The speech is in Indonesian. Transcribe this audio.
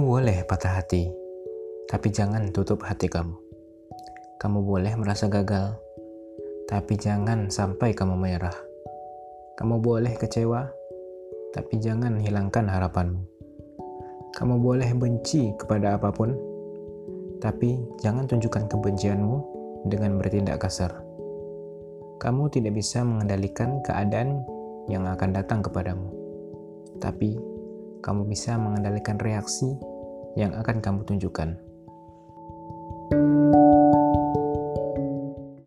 boleh patah hati, tapi jangan tutup hati kamu. Kamu boleh merasa gagal, tapi jangan sampai kamu menyerah. Kamu boleh kecewa, tapi jangan hilangkan harapanmu. Kamu boleh benci kepada apa pun, tapi jangan tunjukkan kebencianmu dengan bertindak kasar. Kamu tidak bisa mengendalikan keadaan yang akan datang kepadamu, tapi kamu bisa mengendalikan reaksi yang akan kamu tunjukkan.